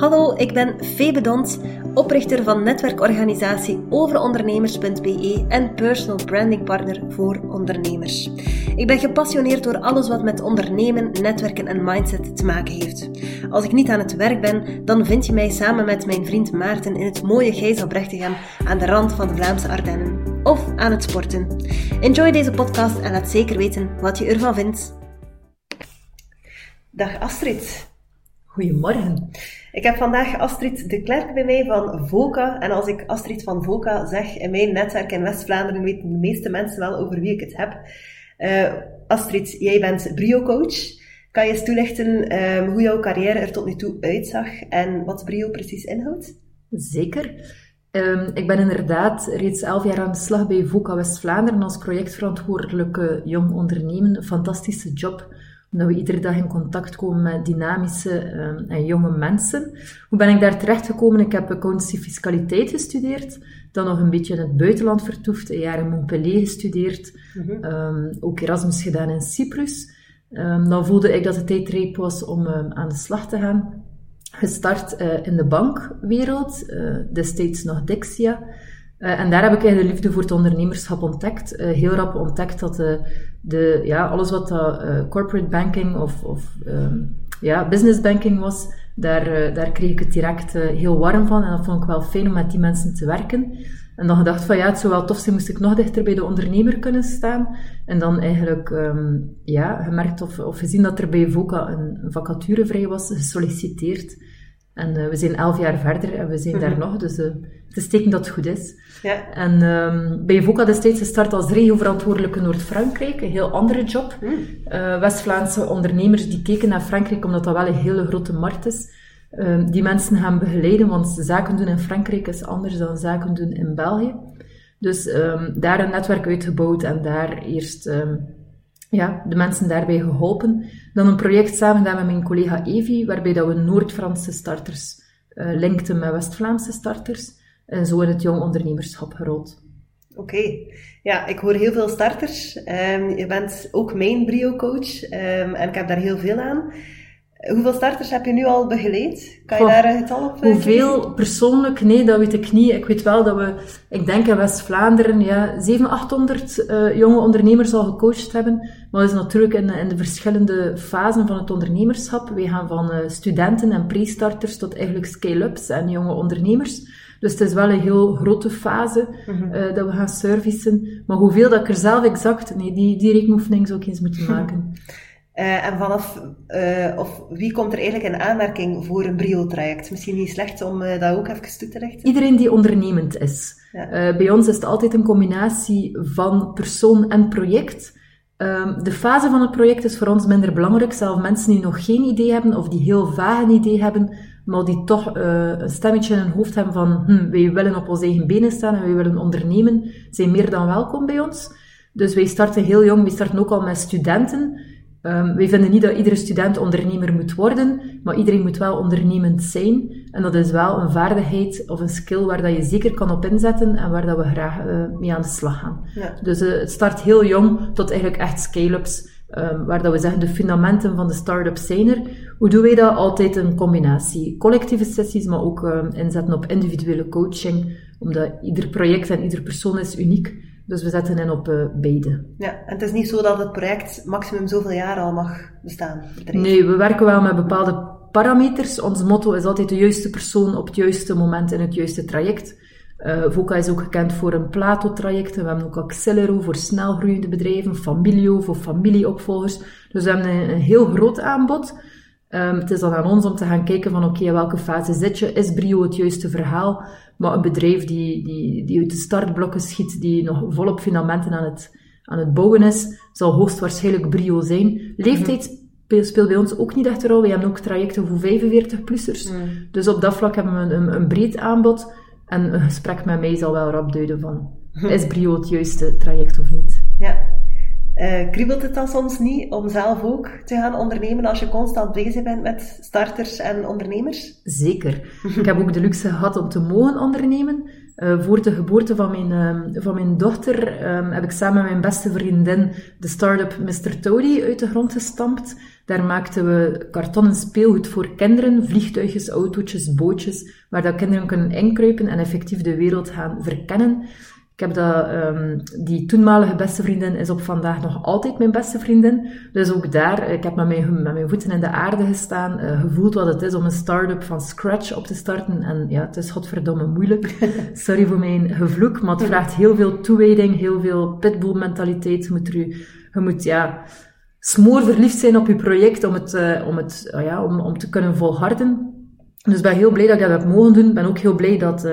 Hallo, ik ben Febe Dont, oprichter van netwerkorganisatie overondernemers.be en personal branding partner voor ondernemers. Ik ben gepassioneerd door alles wat met ondernemen, netwerken en mindset te maken heeft. Als ik niet aan het werk ben, dan vind je mij samen met mijn vriend Maarten in het mooie Gijzelbrechtegaan aan de rand van de Vlaamse Ardennen. Of aan het sporten. Enjoy deze podcast en laat zeker weten wat je ervan vindt. Dag Astrid. Goedemorgen. Ik heb vandaag Astrid de Klerk bij mij van VOCA. En als ik Astrid van VOCA zeg in mijn netwerk in West-Vlaanderen, weten de meeste mensen wel over wie ik het heb. Uh, Astrid, jij bent brio-coach. Kan je eens toelichten um, hoe jouw carrière er tot nu toe uitzag en wat brio precies inhoudt? Zeker. Um, ik ben inderdaad reeds elf jaar aan de slag bij VOCA West-Vlaanderen als projectverantwoordelijke jong ondernemen. Fantastische job omdat we iedere dag in contact komen met dynamische uh, en jonge mensen. Hoe ben ik daar terecht gekomen? Ik heb accountancy fiscaliteit gestudeerd, dan nog een beetje in het buitenland vertoefd, een jaar in Montpellier gestudeerd, mm -hmm. um, ook Erasmus gedaan in Cyprus. Um, dan voelde ik dat het tijd rijp was om aan de slag te gaan. Gestart uh, in de bankwereld, destijds nog Dexia. Uh, en daar heb ik eigenlijk de liefde voor het ondernemerschap ontdekt. Uh, heel rap ontdekt dat de, ja, alles wat uh, corporate banking of, of um, ja, business banking was, daar, daar kreeg ik het direct heel warm van. En dat vond ik wel fijn om met die mensen te werken. En dan gedacht van ja, het zou wel tof zijn, moest ik nog dichter bij de ondernemer kunnen staan. En dan eigenlijk um, ja, gemerkt of, of gezien dat er bij VOCA een vacature vrij was, gesolliciteerd. En uh, we zijn elf jaar verder en we zijn mm -hmm. daar nog, dus uh, het is teken dat het goed is. Ja. En um, bij VOCA destijds gestart als regioverantwoordelijke Noord-Frankrijk, een heel andere job. Mm. Uh, West-Vlaamse ondernemers die keken naar Frankrijk omdat dat wel een hele grote markt is. die mensen gaan begeleiden, want zaken doen in Frankrijk is anders dan zaken doen in België. Dus um, daar een netwerk uitgebouwd en daar eerst um, ja, de mensen daarbij geholpen. Dan een project samen met mijn collega Evi, waarbij dat we Noord-Franse starters uh, linkten met West-Vlaamse starters. En zo in het jong ondernemerschap gerold. Oké, ja, ik hoor heel veel starters. Um, je bent ook mijn brio-coach um, en ik heb daar heel veel aan. Hoeveel starters heb je nu al begeleid? Kan je Goh, daar een getal op eh, Hoeveel persoonlijk? Nee, dat weet ik niet. Ik weet wel dat we, ik denk in West-Vlaanderen, ja, 700, 800 uh, jonge ondernemers al gecoacht hebben. Maar dat is natuurlijk in, in de verschillende fasen van het ondernemerschap. We gaan van uh, studenten en pre-starters tot eigenlijk scale-ups en jonge ondernemers. Dus het is wel een heel grote fase mm -hmm. uh, dat we gaan servicen. Maar hoeveel dat ik er zelf exact... Nee, die, die rekenoefening zou ik eens moeten maken. Uh, en vanaf, uh, of wie komt er eigenlijk in aanmerking voor een brio-traject? Misschien niet slecht om uh, dat ook even toe te lichten. Iedereen die ondernemend is. Ja. bij ons is het altijd een combinatie van persoon en project. Um, de fase van het project is voor ons minder belangrijk. Zelfs mensen die nog geen idee hebben of die heel vaag een idee hebben, maar die toch een stemmetje in hun hoofd hebben van hm, wij willen op onze eigen benen staan en wij willen ondernemen, zijn meer dan welkom bij ons. Dus wij starten heel jong, wij starten ook al met studenten. Um, wij vinden niet dat iedere student ondernemer moet worden, maar iedereen moet wel ondernemend zijn. En dat is wel een vaardigheid of een skill waar dat je zeker kan op inzetten en waar dat we graag uh, mee aan de slag gaan. Ja. Dus uh, het start heel jong tot eigenlijk echt scale-ups, um, waar dat we zeggen de fundamenten van de start-up zijn er. Hoe doen wij dat? Altijd een combinatie. Collectieve sessies, maar ook uh, inzetten op individuele coaching, omdat ieder project en ieder persoon is uniek. Dus we zetten in op uh, beide. Ja, en het is niet zo dat het project maximum zoveel jaar al mag bestaan? Nee, we werken wel met bepaalde parameters. Ons motto is altijd de juiste persoon op het juiste moment in het juiste traject. Uh, VOCA is ook gekend voor een Plato-traject. We hebben ook Accelero voor snelgroeiende bedrijven, Familio voor familieopvolgers. Dus we hebben een, een heel groot aanbod. Um, het is dan aan ons om te gaan kijken van oké, okay, in welke fase zit je? Is Brio het juiste verhaal? Maar een bedrijf die, die, die uit de startblokken schiet, die nog volop fundamenten aan het, aan het bouwen is, zal hoogstwaarschijnlijk Brio zijn. Leeftijd speelt bij ons ook niet echt een rol. We hebben ook trajecten voor 45-plussers. Mm. Dus op dat vlak hebben we een, een, een, breed aanbod. En een gesprek met mij zal wel rap duiden van, is Brio het juiste traject of niet? Ja. Uh, kriebelt het dan soms niet om zelf ook te gaan ondernemen als je constant bezig bent met starters en ondernemers? Zeker. Ik heb ook de luxe gehad om te mogen ondernemen. Uh, voor de geboorte van mijn, uh, van mijn dochter um, heb ik samen met mijn beste vriendin de start-up Mr. Toady uit de grond gestampt. Daar maakten we kartonnen speelgoed voor kinderen, vliegtuigjes, autootjes, bootjes, waar dat kinderen kunnen inkruipen en effectief de wereld gaan verkennen. Ik heb dat, um, die toenmalige beste vriendin is op vandaag nog altijd mijn beste vriendin. Dus ook daar, ik heb met mijn, met mijn voeten in de aarde gestaan, uh, gevoeld wat het is om een start-up van scratch op te starten. En ja, het is godverdomme moeilijk. Sorry voor mijn gevloek, maar het vraagt heel veel toewijding, heel veel pitbull mentaliteit. Je moet, er, je moet ja, smoor verliefd zijn op je project om het, uh, om, het uh, ja, om, om te kunnen volharden. Dus ik ben heel blij dat ik dat heb mogen doen. Ik ben ook heel blij dat, uh,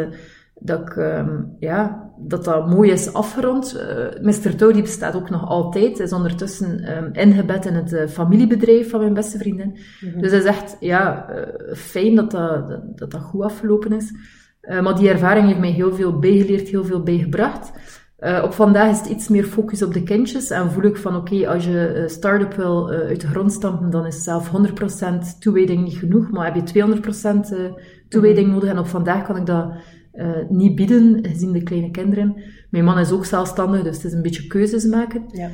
dat ik, um, ja, dat dat mooi is afgerond. Uh, Mr. Toady bestaat ook nog altijd. is ondertussen um, ingebed in het uh, familiebedrijf van mijn beste vriendin. Mm -hmm. Dus is echt ja, uh, fijn dat dat, dat dat goed afgelopen is. maar die ervaring heeft mij heel veel bijgeleerd, heel veel bijgebracht. op vandaag is het iets meer focus op de kindjes en voel ik van oké, okay, als je start-up wil uit de grond stampen, dan is zelf 100% toewijding niet genoeg, maar heb je 200% toewijding mm -hmm. nodig en op vandaag kan ik dat uh, niet bieden, gezien de kleine kinderen. Mijn man is ook zelfstandig, dus het is een beetje keuzes maken. Ja.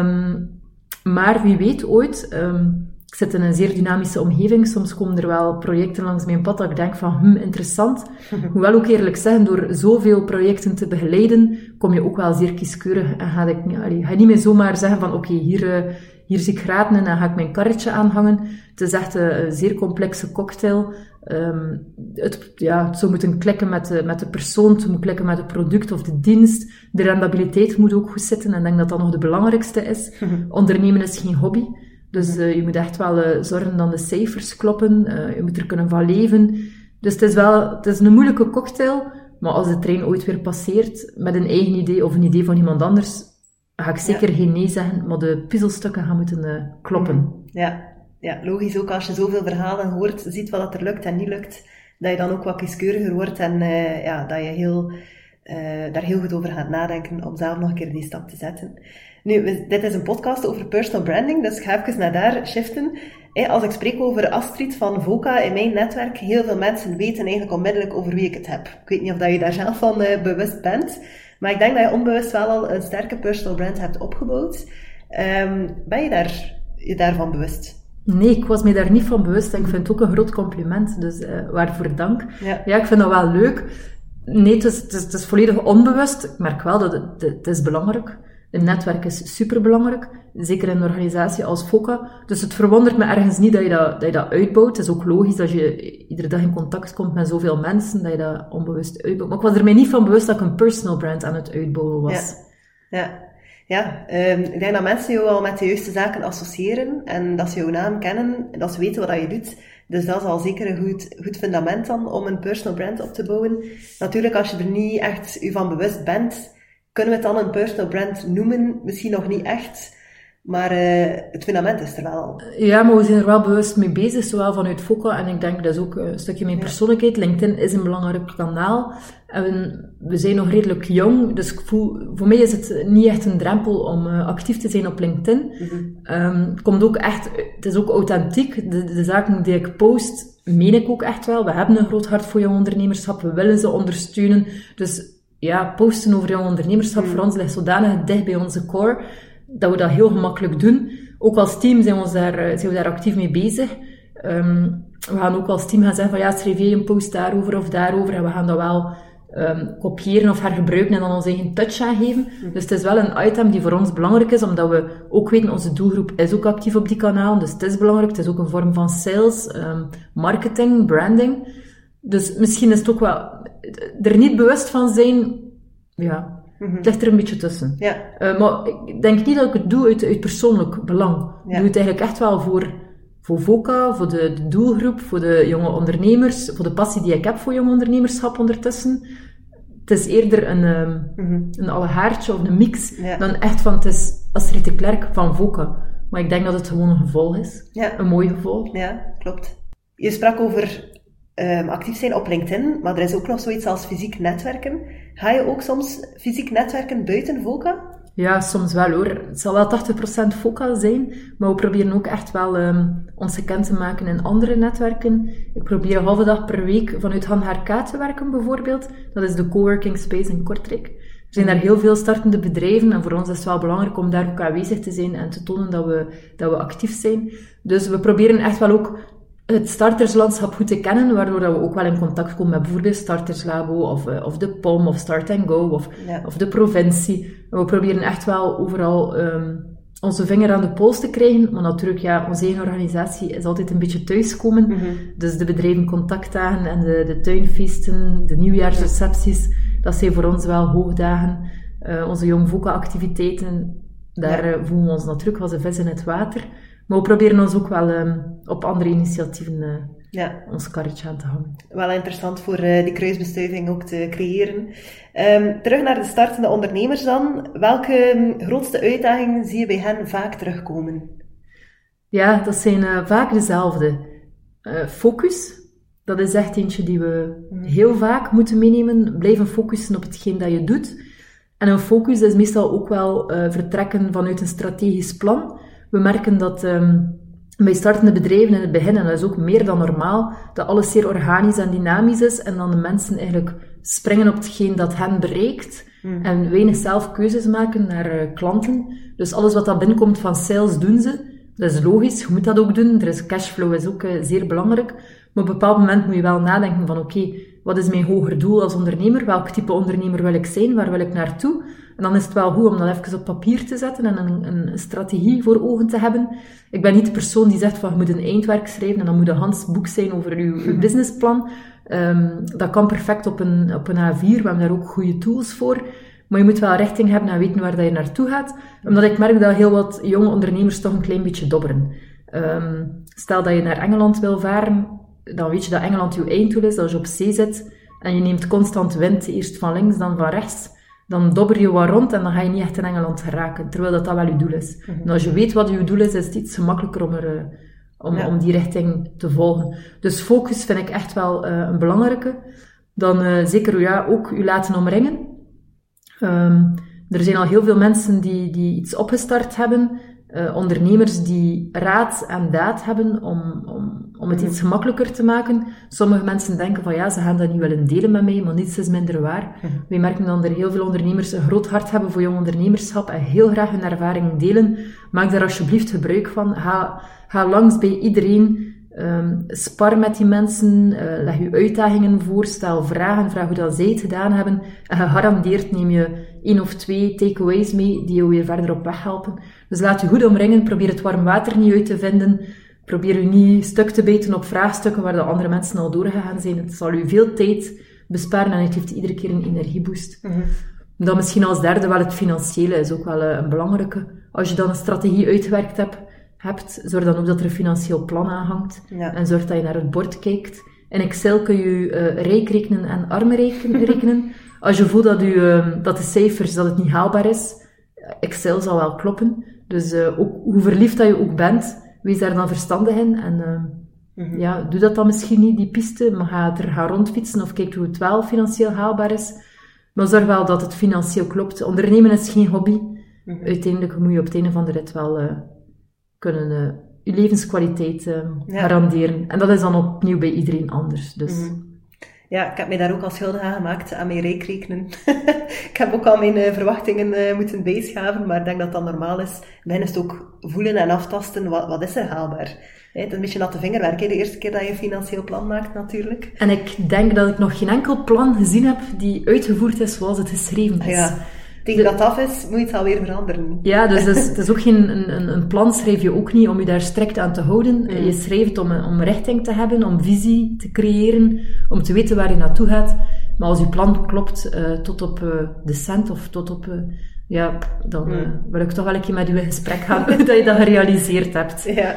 Um, maar wie weet ooit, um, ik zit in een zeer dynamische omgeving, soms komen er wel projecten langs mijn pad dat ik denk van, hm, interessant. Hoewel ook eerlijk zeggen, door zoveel projecten te begeleiden, kom je ook wel zeer kieskeurig en ga ik allee, ga niet meer zomaar zeggen van, oké, okay, hier, uh, hier zie ik graten en dan ga ik mijn karretje aanhangen. Het is echt een, een zeer complexe cocktail. Um, het, ja, het zou moeten klikken met de, met de persoon, het moet klikken met het product of de dienst. De rendabiliteit moet ook goed zitten en ik denk dat dat nog de belangrijkste is. Ondernemen is geen hobby. Dus uh, je moet echt wel uh, zorgen dat de cijfers kloppen. Uh, je moet er kunnen van leven. Dus het is wel het is een moeilijke cocktail. Maar als de trein ooit weer passeert met een eigen idee of een idee van iemand anders, ga ik zeker ja. geen nee zeggen, maar de puzzelstukken gaan moeten kloppen. Ja, ja, logisch ook als je zoveel verhalen hoort, ziet wat er lukt en niet lukt, dat je dan ook wat kieskeuriger wordt en uh, ja, dat je heel, uh, daar heel goed over gaat nadenken om zelf nog een keer die stap te zetten. Nu, dit is een podcast over personal branding, dus ik ga even naar daar shiften. Als ik spreek over Astrid van Voca in mijn netwerk, heel veel mensen weten eigenlijk onmiddellijk over wie ik het heb. Ik weet niet of dat je daar zelf van bewust bent, maar ik denk dat je onbewust wel al een sterke personal brand hebt opgebouwd. Um, ben je daar, je daarvan bewust? Nee, ik was me daar niet van bewust en ik vind het ook een groot compliment, dus uh, waarvoor dank. Ja. ja, ik vind dat wel leuk. Nee, het is, het, is, het is volledig onbewust. Ik merk wel dat het, het is belangrijk. Een netwerk is superbelangrijk, zeker in een organisatie als FOCA. Dus het verwondert me ergens niet dat je dat, dat je dat uitbouwt. Het is ook logisch dat je iedere dag in contact komt met zoveel mensen, dat je dat onbewust uitbouwt. Maar ik was er mij niet van bewust dat ik een personal brand aan het uitbouwen was. Ja, ja. Ja, um, ik denk dat mensen jou al met de juiste zaken associëren en dat ze jouw naam kennen, dat ze weten wat je doet. Dus dat is al zeker een goed, goed fundament dan om een personal brand op te bouwen. Natuurlijk, als je er niet echt je van bewust bent, kunnen we het dan een personal brand noemen? Misschien nog niet echt. Maar uh, het fundament is er wel. Ja, maar we zijn er wel bewust mee bezig, zowel vanuit Foca en ik denk dat is ook een stukje mijn persoonlijkheid. LinkedIn is een belangrijk kanaal. En we zijn nog redelijk jong, dus ik voel, voor mij is het niet echt een drempel om uh, actief te zijn op LinkedIn. Mm -hmm. um, het komt ook echt, het is ook authentiek. De, de zaken die ik post, meen ik ook echt wel. We hebben een groot hart voor jong ondernemerschap, we willen ze ondersteunen. Dus ja, posten over jong ondernemerschap mm -hmm. voor ons ligt zodanig dicht bij onze core dat we dat heel gemakkelijk doen. Ook als team zijn we daar, eh, zijn we daar actief mee bezig. Um, we gaan ook als team gaan zeggen van ja, schrijf je een post daarover of daarover en we gaan dat wel um, kopiëren of hergebruiken en dan onze eigen touch aangeven. Mm. Dus het is wel een item die voor ons belangrijk is, omdat we ook weten, onze doelgroep is ook actief op die kanaal, dus het is belangrijk. Het is ook een vorm van sales, um, marketing, branding. Dus misschien is het ook wel er niet bewust van zijn, ja, Mm -hmm. Het ligt er een beetje tussen. Ja. Uh, maar ik denk niet dat ik het doe uit, uit persoonlijk belang. Ja. Ik doe het eigenlijk echt wel voor, voor VOCA, voor de, de, doelgroep, voor de jonge ondernemers, voor de passie die ik heb voor jong ondernemerschap ondertussen. Het is eerder een, um, mm -hmm. een of een mix ja. dan echt van het is Astrid de Klerk van VOCA. Maar ik denk dat het gewoon een gevolg is. Ja. Een mooi gevolg. Ja, klopt. Je sprak over um, actief zijn op LinkedIn, maar er is ook nog zoiets als fysiek netwerken. Ga je ook soms fysiek netwerken buiten VOCA? Ja, soms wel hoor. Het zal wel 80% foca zijn, maar we proberen ook echt wel um, ons gekend te maken in andere netwerken. Ik probeer een halve dag per week vanuit Han te werken bijvoorbeeld. Dat is de coworking space in Kortrijk. Er zijn daar heel veel startende bedrijven en voor ons is het wel belangrijk om daar ook aanwezig te zijn en te tonen dat we, dat we actief zijn. Dus we proberen echt wel ook het starterslandschap goed te kennen, waardoor dat we ook wel in contact komen met bijvoorbeeld Starterslabo of, eh, of de POM of Start and Go of, of de provincie. En we proberen echt wel overal um, onze vinger aan de pols te krijgen, maar natuurlijk, ja, onze eigen organisatie is altijd een beetje thuiskomen. Mm Dus de bedrijven contactdagen en de, de tuinfeesten, de nieuwjaarsrecepties, dat zijn voor ons wel hoogdagen. Uh, onze Jong Voca activiteiten, daar ja. uh, voelen we ons natuurlijk als een vis in het water. Maar we proberen ons ook wel um, op andere initiatieven uh, ja. ons karretje aan te hangen. Wel interessant voor uh, die kruisbestuiving ook te creëren. Um, terug naar de startende ondernemers dan. Welke um, grootste uitdagingen zie je bij hen vaak terugkomen? Ja, dat zijn uh, vaak dezelfde. focus, dat is echt eentje die we mm. heel vaak moeten meenemen. Blijven focussen op hetgeen dat je doet. En een focus is meestal ook wel vertrekken vanuit een strategisch plan we merken dat um, bij startende bedrijven in het begin, en dat is ook meer dan normaal, dat alles zeer organisch en dynamisch is en dan de mensen eigenlijk springen op hetgeen dat hen bereikt mm. en weinig zelf keuzes maken naar uh, klanten. Dus alles wat dat binnenkomt van sales doen ze. Dat is logisch, je moet dat ook doen. Er is cashflow is ook uh, zeer belangrijk. Maar op een bepaald moment moet je wel nadenken van oké, okay, wat is mijn hoger doel als ondernemer? Welk type ondernemer wil ik zijn? Waar wil ik naartoe? En dan is het wel goed om dat even op papier te zetten en een, een strategie voor ogen te hebben. Ik ben niet de persoon die zegt van je moet een eindwerk schrijven en dan moet een handboek zijn over uw, uw businessplan. Um, dat kan perfect op een, op een A4, we hebben daar ook goede tools voor. Maar je moet wel richting hebben en weten waar dat je naartoe gaat. Omdat ik merk dat heel wat jonge ondernemers toch een klein beetje dobberen. Um, stel dat je naar Engeland wil varen, dan weet je dat Engeland je einddoel is. Als je op zee zit en je neemt constant wind, eerst van links, dan van rechts, dan dobber je wat rond en dan ga je niet echt in Engeland geraken, terwijl dat, dat wel je doel is. Mhm. En als je weet wat je doel is, is het iets gemakkelijker om, er, eh, om, om die richting te volgen. Dus focus vind ik echt wel uh, een belangrijke. Dan uh, zeker ja, ook je laten omringen. Um, er zijn al heel veel mensen die, die iets opgestart hebben, uh, ondernemers die raad en daad hebben om, om, om het iets gemakkelijker te maken. Sommige mensen denken van ja, ze gaan dat niet willen delen met mij, maar niets is minder waar. We merken dan dat er heel veel ondernemers een groot hart hebben voor jong ondernemerschap en heel graag hun ervaring delen. Maak daar alsjeblieft gebruik van. Ga, ga langs bij iedereen. Um, spar met die mensen, uh, leg je uitdagingen voor, stel vragen, vraag hoe dat zij het gedaan hebben. En gegarandeerd neem je één of twee takeaways mee die je weer verder op weg helpen. Dus laat je goed omringen, probeer het warm water niet uit te vinden. Probeer je niet stuk te bijten op vraagstukken waar de andere mensen al doorgegaan zijn. Het zal u veel tijd besparen en het geeft iedere keer een energieboost. Mm Dan misschien als derde wel het financiële is ook wel eh, een belangrijke. Als je dan een strategie uitgewerkt hebt, hebt zorg dan ook dat er een financieel plan aan hangt. En zorg dat je naar het bord kijkt. In Excel kun je uh, rijk rekenen en arm rekenen. Als je voelt dat, u, uh, dat de cijfers dat het niet haalbaar is, Excel zal wel kloppen. Dus uh, ook, hoe verliefd dat je ook bent, wees daar dan verstandig in. En mm-hmm. ja, doe dat dan misschien niet, die piste, maar ga er gaan rondfietsen of kijk hoe het wel financieel haalbaar is. Maar zorg wel dat het financieel klopt. Ondernemen is geen hobby. Mm-hmm. Uiteindelijk moet je op het einde van de rit wel kunnen uh, je levenskwaliteit uh, garanderen. En dat is dan opnieuw bij iedereen anders. Dus. Mhm. Ja, ik heb mij daar ook al schuldig aan gemaakt, aan mijn reekrekenen. ik heb ook al mijn uh, verwachtingen uh, moeten bijschaven, maar ik denk dat dat normaal is. Ben is het ook voelen en aftasten, wat, wat is er haalbaar? Het is een beetje natte vingerwerk, de eerste keer dat je een financieel plan maakt natuurlijk. En ik denk dat ik nog geen enkel plan gezien heb die uitgevoerd is zoals het geschreven is. Ja tegen dat af is, moet je het alweer veranderen. Ja, dus het is, het is ook geen, een, een, plan schrijf je ook niet om je daar strikt aan te houden. Mm. Je schrijft het om, om richting te hebben, om visie te creëren, om te weten waar je naartoe gaat. Maar als je plan klopt uh, tot op uh, de cent of tot op... Uh, ja, dan wil ik toch wel een keer met u in gesprek gaan, dat je dat gerealiseerd hebt. Ja.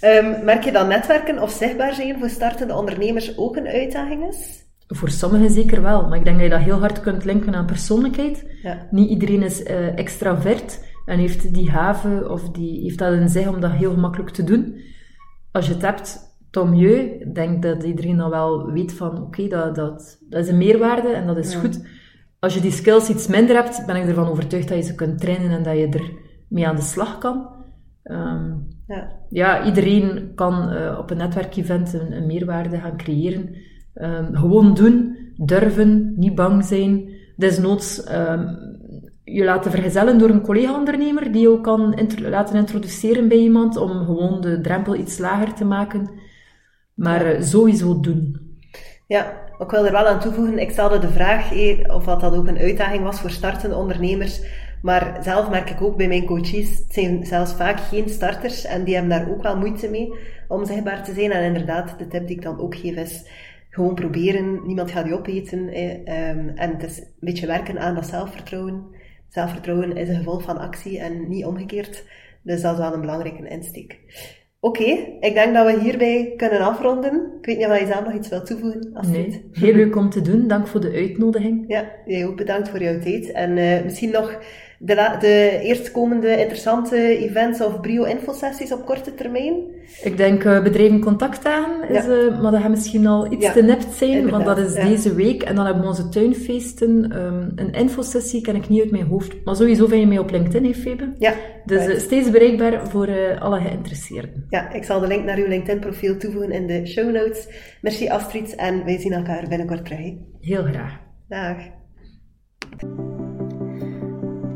Um, merk je dat netwerken of zichtbaar zijn voor startende ondernemers ook een uitdaging is? Voor sommigen zeker wel, maar ik denk dat je dat heel hard kunt linken aan persoonlijkheid. Ja. Niet iedereen is uh, extravert en heeft die haven of die, heeft dat in zich om dat heel gemakkelijk te doen. Als je het hebt, mieux. Ik denk dat iedereen dan wel weet van, oké, dat, dat, dat is een meerwaarde en dat is goed. als je die skills iets minder hebt, ben ik ervan overtuigd dat je ze kunt trainen en dat je er mee aan de slag kan. Ehm, ja. ja. iedereen kan uh, op een netwerkevent een, een, meerwaarde gaan creëren. Um, gewoon doen, durven, niet bang zijn. Desnoods um, je laten vergezellen door een collega-ondernemer die jou kan laten introduceren bij iemand om gewoon de drempel iets lager te maken. Maar uh, sowieso doen. Ja, ik wil er wel aan toevoegen, ik stelde de vraag eh, of dat, dat ook een uitdaging was voor startende ondernemers. Maar zelf merk ik ook bij mijn coaches, het zijn zelfs vaak geen starters en die hebben daar ook wel moeite mee om zichtbaar te zijn. En inderdaad, de tip die ik dan ook geef is gewoon proberen, niemand gaat je opeten. Eh, en het is een beetje werken aan dat zelfvertrouwen. Zelfvertrouwen is een gevolg van actie en niet omgekeerd. Dus dat is wel een belangrijke insteek. Oké, ik denk dat we hierbij kunnen afronden. Ik weet niet of je zelf nog iets wilt toevoegen. Als nee, heel leuk om te doen. Dank voor de uitnodiging. Ja, jij ook bedankt voor jouw tijd. En uh, misschien nog de, de eerstkomende interessante events of brio-infosessies op korte termijn? Ik denk uh, bedrijven contact aan, is, ja. uh, maar dat gaat misschien al iets te nipt zijn, want dat is deze week. En dan hebben we onze tuinfeesten. Um, een infosessie ken ik niet uit mijn hoofd, maar sowieso vind je mij op LinkedIn, hè, Febe? Ja. Dus uh, steeds bereikbaar voor alle geïnteresseerden. Ja, ik zal de link naar uw LinkedIn-profiel toevoegen in de show notes. Merci Astrid en wij zien elkaar binnenkort terug. Heel graag. Dag.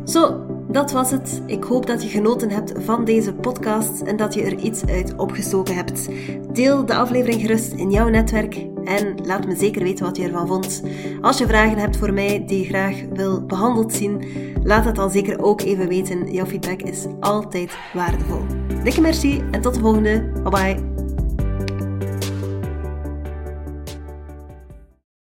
Zo, dat was het. Ik hoop dat je genoten hebt van deze podcast en dat je er iets uit opgestoken hebt. Deel de aflevering gerust in jouw netwerk en laat me zeker weten wat je ervan vond. Als je vragen hebt voor mij die je graag wil behandeld zien, laat het dan zeker ook even weten. Jouw feedback is altijd waardevol. Dikke merci en tot de volgende. Bye bye.